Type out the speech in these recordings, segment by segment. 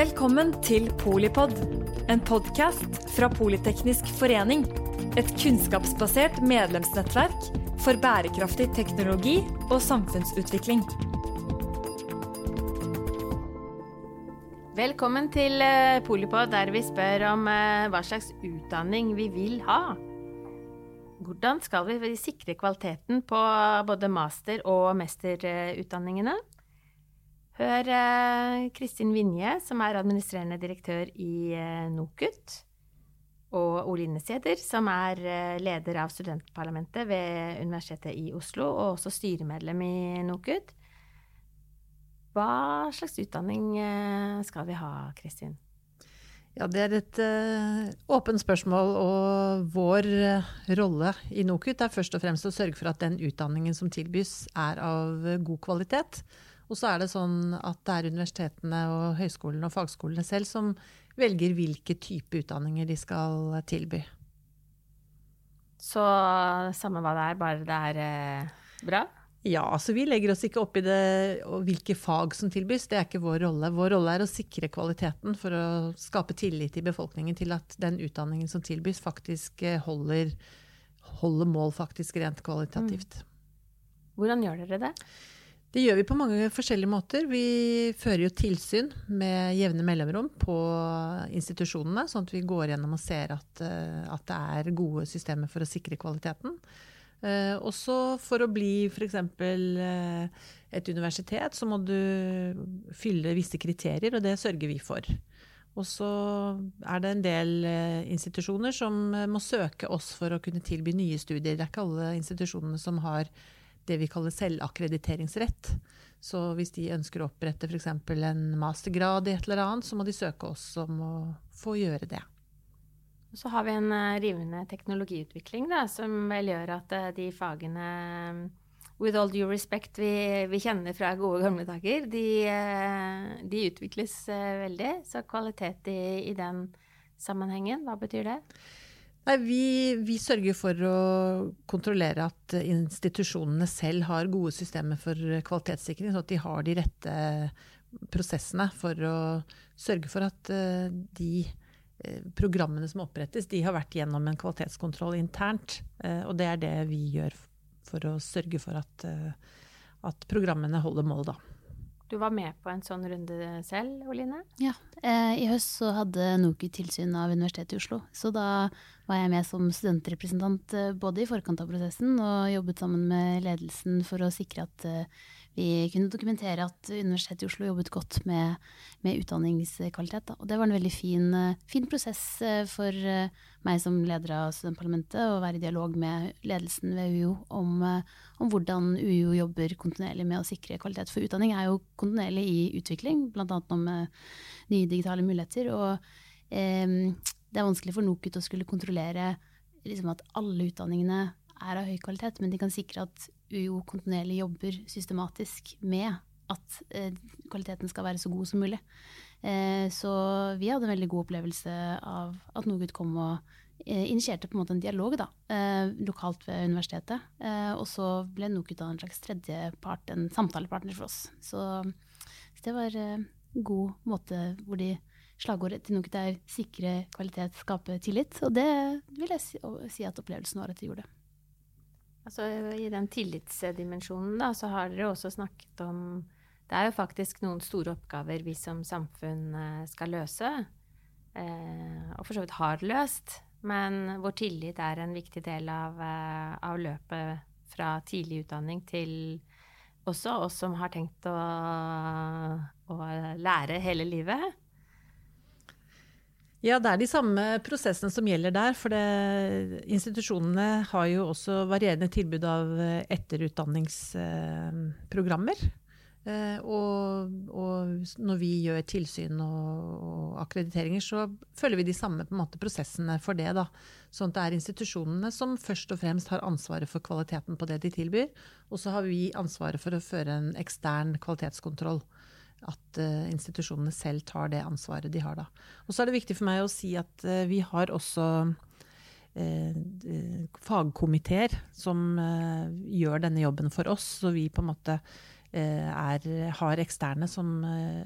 Velkommen til Polipod, en podkast fra Politeknisk forening. Et kunnskapsbasert medlemsnettverk for bærekraftig teknologi og samfunnsutvikling. Velkommen til eh, Polipod, der vi spør om eh, hva slags utdanning vi vil ha. Hvordan skal vi sikre kvaliteten på både master- og mesterutdanningene? Hør eh, Kristin Vinje, som er administrerende direktør i eh, NOKUT, og Oline Sæther, som er eh, leder av studentparlamentet ved Universitetet i Oslo, og også styremedlem i NOKUT. Hva slags utdanning skal vi ha, Kristin? Ja, Det er et åpent spørsmål, og vår rolle i NOKUT er først og fremst å sørge for at den utdanningen som tilbys er av god kvalitet. Og så er det sånn at det er universitetene og høyskolene og fagskolene selv som velger hvilke type utdanninger de skal tilby. Så samme hva det er, bare det er eh, bra? Ja, altså vi legger oss ikke opp i det, hvilke fag som tilbys. Det er ikke vår rolle. Vår rolle er å sikre kvaliteten for å skape tillit i befolkningen til at den utdanningen som tilbys, faktisk eh, holder, holder mål faktisk rent kvalitativt. Mm. Hvordan gjør dere det? Det gjør vi på mange forskjellige måter. Vi fører jo tilsyn med jevne mellomrom på institusjonene, sånn at vi går gjennom og ser at, eh, at det er gode systemer for å sikre kvaliteten. Eh, også for å bli f.eks. Eh, et universitet, så må du fylle visse kriterier, og det sørger vi for. Og så er det en del eh, institusjoner som eh, må søke oss for å kunne tilby nye studier. Det er ikke alle institusjonene som har det vi kaller selvakkrediteringsrett. Så hvis de ønsker å opprette f.eks. en mastergrad i et eller annet, så må de søke oss om å få gjøre det. Så har vi en uh, rivende teknologiutvikling da, som vel gjør at uh, de fagene um, with all due respect vi, vi, kjenner fra gode gamle dager, de, de utvikles veldig. Så kvalitet i, i den sammenhengen, hva betyr det? Nei, vi, vi, sørger for å kontrollere at institusjonene selv har gode systemer for kvalitetssikring, så at de har de rette prosessene for å sørge for at eh, de eh, programmene som opprettes, de har vært gjennom en kvalitetskontroll internt. Eh, og det er det vi gjør for å sørge for at, at programmene holder mål, da. Du var med på en sånn runde selv, Oline? Ja. Eh, I høst så hadde NOKUT tilsyn av Universitetet i Oslo. Så da var jeg med som studentrepresentant eh, både i forkant av prosessen og jobbet sammen med ledelsen for å sikre at eh, vi kunne dokumentere at Universitetet i Oslo jobbet godt med, med utdanningskvalitet. Da. Og det var en veldig fin, fin, prosess eh, for eh, meg som leder av studentparlamentet å være i dialog med ledelsen ved UiO om, eh, om, hvordan UiO jobber kontinuerlig med å sikre kvalitet. For utdanning er jo kontinuerlig i utvikling, bl.a. om nye digitale muligheter. Og eh, det er vanskelig for NOKUT å skulle kontrollere liksom, at alle utdanningene er av høy kvalitet, men de kan sikre at UiO kontinuerlig jobber systematisk med at eh, kvaliteten skal være så god som mulig. Eh, så vi hadde en veldig god opplevelse av at NOGUT kom og eh, initierte på en måte en dialog da, lokalt ved universitetet. Og så ble NOGUT en slags tredjepart, en samtalepartner for oss. Så, så det var en god måte hvor de slagordet til NOGUT er 'sikre kvalitet, skape tillit'. Og det vil jeg si, at opplevelsen var at de gjorde. Altså, I den tillitsdimensjonen da, så har dere også snakket om Det er jo faktisk noen store oppgaver vi som samfunn eh, skal løse. Eh, og for så vidt har løst. Men hvor tillit er en viktig del av, eh, av løpet fra tidlig utdanning til også oss som har tenkt å, å lære hele livet. Ja, det er de samme prosessene som gjelder der. For det, institusjonene har jo også varierende tilbud av eh, etterutdanningsprogrammer. Eh, og, og, når vi gjør tilsyn og, og, akkrediteringer, så følger vi de samme måte, prosessene for det. Da. Sånn at det er institusjonene som først og fremst har ansvaret for kvaliteten på det de tilbyr. Og så har vi ansvaret for å føre en ekstern kvalitetskontroll at uh, institusjonene selv tar det ansvaret de har da. Og så er det viktig for meg å si at uh, vi har også uh, fagkomiteer som gjør denne jobben for oss. Så vi på en måte er, har eksterne som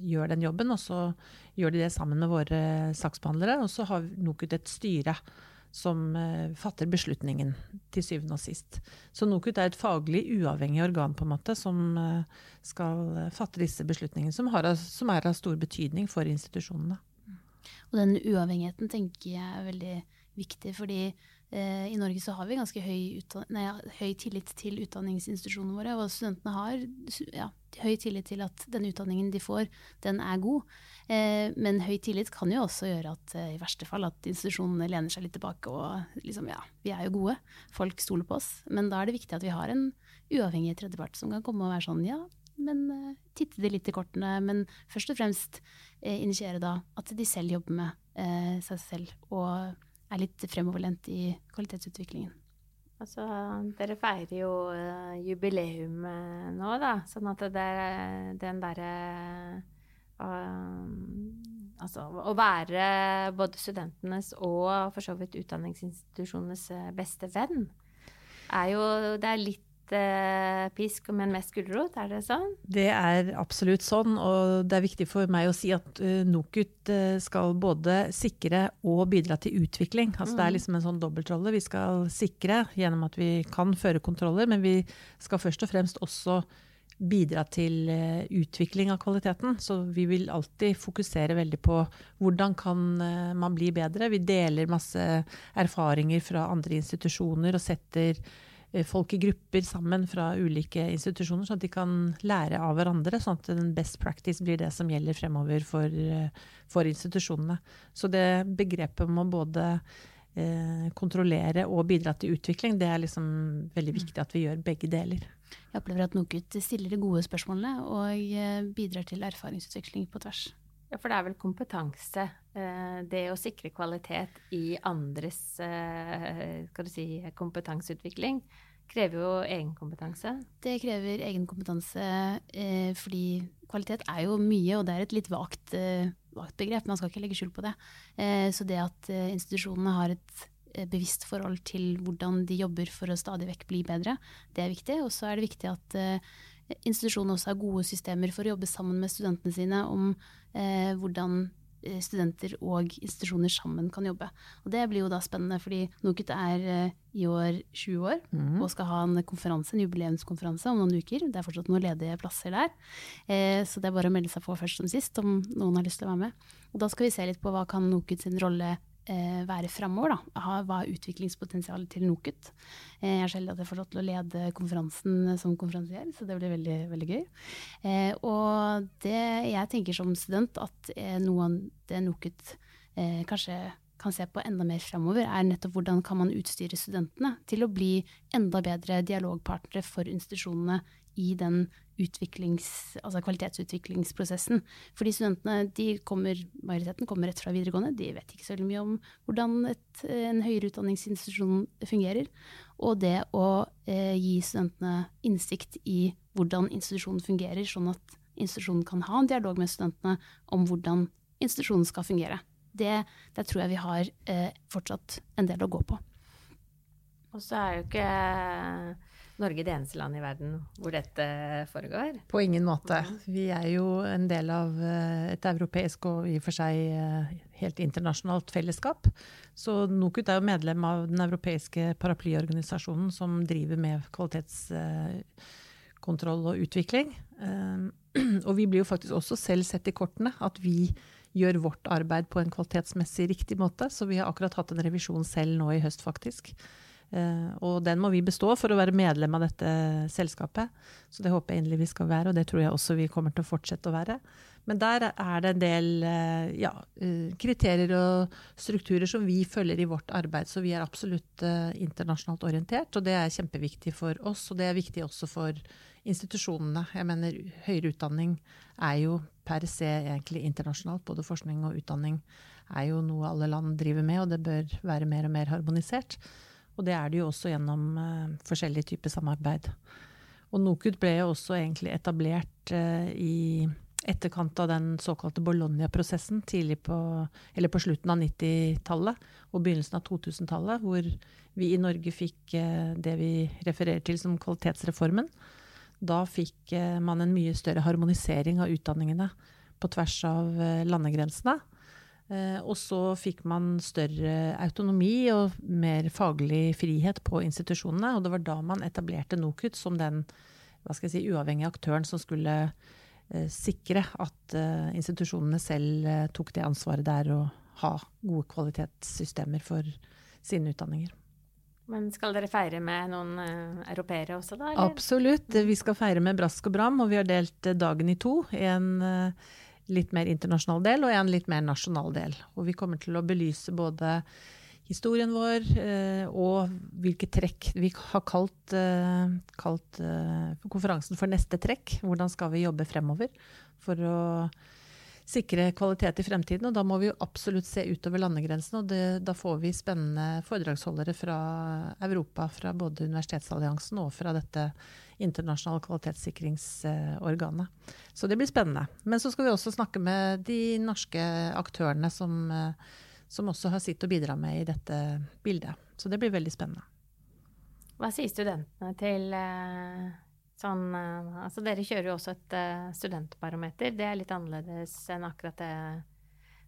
gjør den jobben. Og så gjør de det sammen med våre saksbehandlere. Og så har NOKUT et styre som fatter beslutningen til syvende og sist. Så NOKUT er et faglig uavhengig organ på en måte, som skal fatte disse beslutningene, som, har, som er av stor betydning for institusjonene. Og den uavhengigheten tenker jeg er veldig viktig, fordi eh, i Norge så har vi ganske høy, nei, høy, tillit til utdanningsinstitusjonene våre. Og studentene har ja, høy tillit til at den utdanningen de får, den er god. Eh, men høy tillit kan jo også gjøre at eh, i verste fall at institusjonene lener seg litt tilbake og liksom ja, vi er jo gode, folk stoler på oss. Men da er det viktig at vi har en uavhengig tredjepart som kan komme og være sånn ja, men uh, titte de litt i kortene. Men først og fremst uh, initiere da at de selv jobber med uh, seg selv og er litt fremoverlent i kvalitetsutviklingen. Altså, dere feirer jo uh, jubileum uh, nå, da. Sånn at det, den derre Altså å være både studentenes og for så vidt utdanningsinstitusjonenes beste venn er jo Det er litt Eh, pisk, men mest gulrot, er det sånn? Det er absolutt sånn, og det er viktig for meg å si at uh, NOKUT uh, skal både sikre og bidra til utvikling. Altså, mm. Det er mm. liksom en sånn dobbeltrolle. Vi skal sikre gjennom at vi kan føre kontroller, men vi skal først og fremst også bidra til uh, utvikling av kvaliteten. Så vi vil alltid fokusere veldig på hvordan kan man bli bedre. Vi deler masse erfaringer fra andre institusjoner og setter Eh, folk i grupper sammen fra ulike institusjoner, sånn at de kan lære av hverandre. Sånn at en best practice blir det som gjelder fremover for, eh, for institusjonene. Så det begrepet om å både eh, kontrollere og bidra til utvikling, det er liksom veldig mm. viktig at vi gjør begge deler. Jeg opplever at NOKUT stiller de gode spørsmålene og eh, bidrar til erfaringsutvikling på tvers. Ja, for det er vel kompetanse. Det å sikre kvalitet i andres skal du si, kompetanseutvikling krever jo egenkompetanse. Det krever egenkompetanse eh, fordi kvalitet er jo mye, og det er et litt vagt, eh, vagt begrep. Man skal ikke legge skjul på det. Eh, så det at eh, institusjonene har et eh, bevisst forhold til hvordan de jobber for å stadig vekk bli bedre, det er viktig. Og så er det viktig at eh, institusjonene også har gode systemer for å jobbe sammen med studentene sine om hvordan studenter og institusjoner sammen kan jobbe. Og det blir jo da spennende, fordi NOKUT er eh, i år 20 år mm. og skal ha en konferanse, en jubileumskonferanse om noen uker. Det er fortsatt noen ledige plasser der. Eh, så det er bare å melde seg på først som sist om noen har lyst til å være med. Og da skal vi se litt på hva kan NOKUT sin rolle eh, være framover. Hva er utviklingspotensialet til NOKUT? Eh, jeg så heldig at jeg får lov til å lede konferansen som konferansier, så det blir veldig, veldig gøy. Eh, og det jeg tenker som student at eh, noe av det NOKUT eh, kanskje kan se på enda mer framover, er nettopp hvordan kan man utstyre studentene til å bli enda bedre dialogpartnere for institusjonene i den altså kvalitetsutviklingsprosessen. Fordi studentene, de kommer, majoriteten kommer rett fra videregående. De vet ikke så veldig mye om hvordan et, en høyere utdanningsinstitusjon fungerer. Og det å eh, gi studentene innsikt i hvordan institusjonen fungerer, sånn at institusjonen kan ha en dialog med studentene om hvordan institusjonen skal fungere. Det, der tror jeg vi har eh, fortsatt en del å gå på. Og så er jo ikke Norge det eneste landet i verden hvor dette foregår? På ingen måte. Vi er jo en del av eh, et europeisk og i og for seg eh, helt internasjonalt fellesskap. Så NOKUT er jo medlem av den europeiske paraplyorganisasjonen som driver med kvalitetskontroll og utvikling. Eh, og vi blir jo faktisk også selv sett i kortene at vi gjør vårt arbeid på en kvalitetsmessig riktig måte. Så vi har akkurat hatt en revisjon selv nå i høst, faktisk. Uh, og den må vi bestå for å være medlem av dette selskapet. Så det håper jeg inderlig vi skal være, og det tror jeg også vi kommer til å fortsette å være. Men der er det en del uh, ja, uh, kriterier og strukturer som vi følger i vårt arbeid. Så vi er absolutt internasjonalt orientert, og det er kjempeviktig for oss. Og det er viktig også for institusjonene. Jeg mener høyere utdanning er jo per se egentlig internasjonalt. Både forskning og utdanning er jo noe alle land driver med, og det bør være mer og mer harmonisert. Og det er det jo også gjennom uh, forskjellige typer samarbeid. Og NOKUT ble jo også egentlig etablert uh, i etterkant av den såkalte Bologna-prosessen på, på slutten av 90-tallet og begynnelsen av 2000-tallet, hvor vi i Norge fikk uh, det vi refererer til som kvalitetsreformen. Da fikk man en mye større harmonisering av utdanningene på tvers av landegrensene. Eh, og så fikk man større autonomi og mer faglig frihet på institusjonene. Og det var da man etablerte NOKUT som den hva skal jeg si, uavhengige aktøren som skulle eh, sikre at eh, institusjonene selv tok det ansvaret der å ha gode kvalitetssystemer for sine utdanninger. Men skal dere feire med noen uh, europeere også, da? Eller? Absolutt. Vi skal feire med brask og bram, og vi har delt dagen i to. En uh, litt mer internasjonal del og en litt mer nasjonal del. Og vi kommer til å belyse både historien vår uh, og hvilke trekk vi har kalt, kalt konferansen for neste trekk. Hvordan skal vi jobbe fremover for å sikre kvalitet i fremtiden. Og da må vi jo absolutt se utover landegrensene. Og det, da får vi spennende foredragsholdere fra Europa, fra både Universitetsalliansen og fra dette internasjonale kvalitetssikringsorganet. Så det blir spennende. Men så skal vi også snakke med de norske aktørene som, som også har sitt å bidra med i dette bildet. Så det blir veldig spennende. Hva sier studentene til uh Sånn, eh, altså dere kjører jo også et uh, studentbarometer. Det er litt annerledes enn akkurat det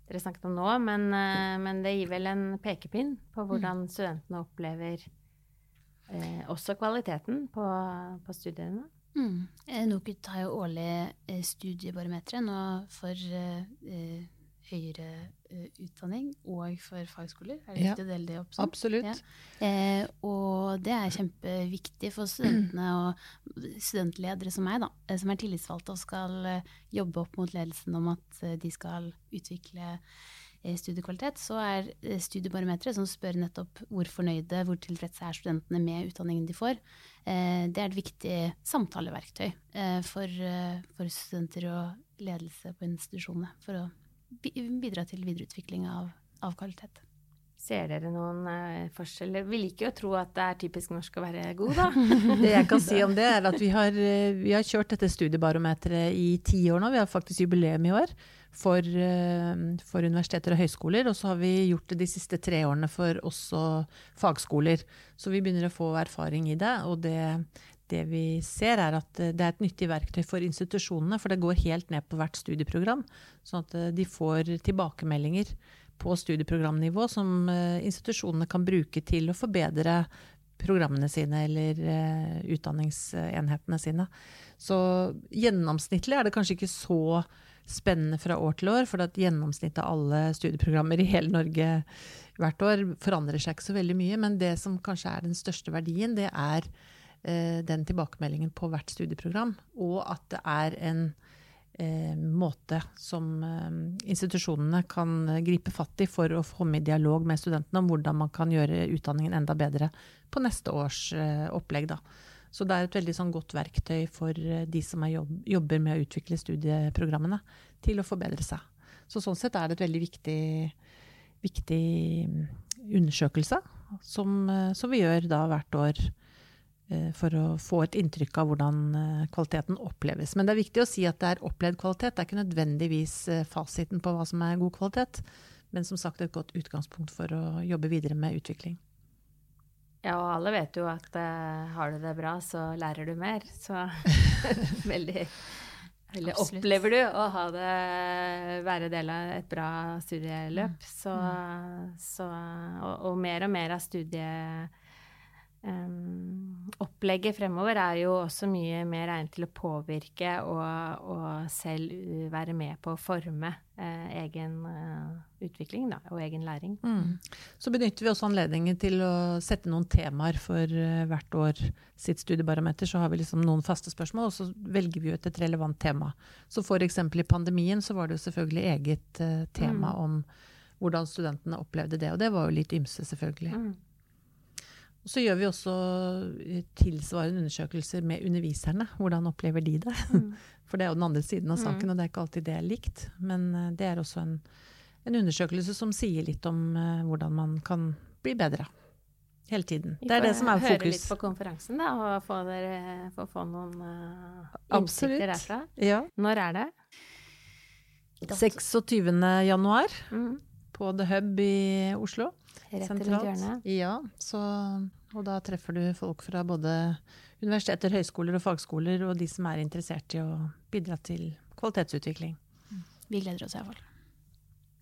dere snakket om nå. Men, uh, men det gir vel en pekepinn på mm. hvordan studentene opplever eh, også kvaliteten på, på studiene. Mm. NOKUT har jo årlig studiebarometere nå for høyere uh, utdanning og for fagskoler. Er det ja, viktig å dele det opp sånn? Absolutt. Ja. Eh, og det er kjempeviktig for studentene og studentledere som meg, da, eh, som er tillitsvalgte og skal uh, jobbe opp mot ledelsen om at de skal utvikle studiekvalitet, så er studiebarometeret som spør nettopp hvor fornøyde, hvor tilfredse er studentene med utdanningen de får, det er et viktig samtaleverktøy for, for studenter og ledelse på institusjonene. for å bidra til videreutvikling av, av kvalitet. Ser dere noen uh, forskjeller? Vi liker jo å tro at det er typisk norsk å være god, da. det jeg kan si om det, er at vi har, eh, vi har kjørt dette studiebarometeret i ti år nå. Vi har faktisk jubileum i år for, uh, for, universiteter og høyskoler. Og så har vi gjort det de siste tre årene for også fagskoler. Så vi begynner å få erfaring i det. Og det, det vi ser, er at det er et nyttig verktøy for institusjonene, for det går helt ned på hvert studieprogram. Sånn at eh, de får tilbakemeldinger på studieprogramnivå som eh, institusjonene kan bruke til å forbedre programmene sine eller utdanningsenhetene sine. Så gjennomsnittlig er det kanskje ikke så spennende fra år til år, for at gjennomsnittet av alle studieprogrammer i hele Norge hvert år forandrer seg ikke så veldig mye. Men det som kanskje er den største verdien, det er Eh, den tilbakemeldingen på hvert studieprogram. Og at det er en eh, måte som eh, institusjonene kan gripe fatt i for å komme i dialog med studentene om hvordan man kan gjøre utdanningen enda bedre på neste års eh, opplegg. Da. Så det er et veldig sånn, godt verktøy for eh, de som jobb, jobber med å utvikle studieprogrammene, til å forbedre seg. Så sånn sett er det et veldig viktig, viktig mm, undersøkelse som, eh, som vi gjør da hvert år Eh, for å få et inntrykk av hvordan eh, kvaliteten oppleves. Men det er viktig å si at det er opplevd kvalitet. Det er ikke nødvendigvis eh, fasiten på hva som er god kvalitet, men som sagt et godt utgangspunkt for å jobbe videre med utvikling. Ja, og alle vet jo at uh, har du det bra, så lærer du mer. Så veldig eller opplever du å ha det, være del av et bra studieløp. Mm. Så, mm. så og, og, mer og mer av studiet Um, opplegget fremover er jo også mye mer egnet til å påvirke og, og selv være med på å forme uh, egen uh, utvikling da, og egen læring. Mm. Så benytter vi også anledningen til å sette noen temaer for uh, hvert år sitt studiebarometer. Så har vi liksom noen faste spørsmål, og så velger vi ut et relevant tema. Så f.eks. i pandemien så var det jo selvfølgelig eget tema mm. om hvordan studentene opplevde det. Og det var jo litt ymse, selvfølgelig. Mm. Og så gjør vi også eh, tilsvarende undersøkelser med underviserne. Hvordan opplever de det? Mm. For det er jo den andre siden av saken, mm. og det er ikke alltid det er likt. Men eh, det er også en, en undersøkelse som sier litt om uh, hvordan man kan bli bedre. Hele tiden. Det er det som er fokus. Høre litt på konferansen da, og få, dere, få, få noen uh, innsikter derfra. Ja. Når er det? 26. januar mm. på The Hub i Oslo. Rett rundt hjørnet. Ja, så Og da treffer du folk fra både universiteter, høyskoler og fagskoler, og de som er interessert i å bidra til kvalitetsutvikling. Vi gleder oss iallfall.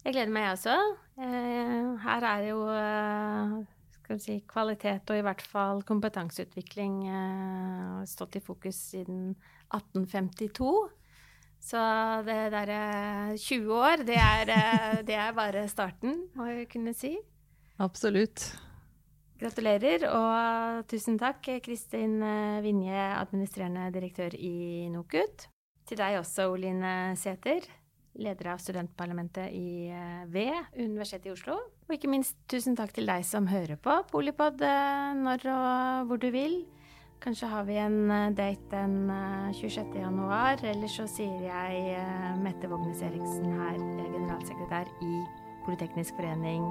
Jeg gleder meg, jeg også. Eh, her er jo eh, skal vi si, kvalitet og i hvert fall kompetanseutvikling eh, stått i fokus siden 1852. Så det derre 20 år, det er, det er bare starten, må jeg kunne si. Absolutt. Gratulerer, og tusen takk, Kristin Vinje, administrerende direktør i NOKUT. Til deg også, Oline Sæther, leder av studentparlamentet i, ved Universitetet i Oslo. Og ikke minst tusen takk til deg som hører på Polipod når og hvor du vil. Kanskje har vi en date den 26. januar, eller så sier jeg Mette Vågnes Eriksen her, generalsekretær i Politeknisk forening,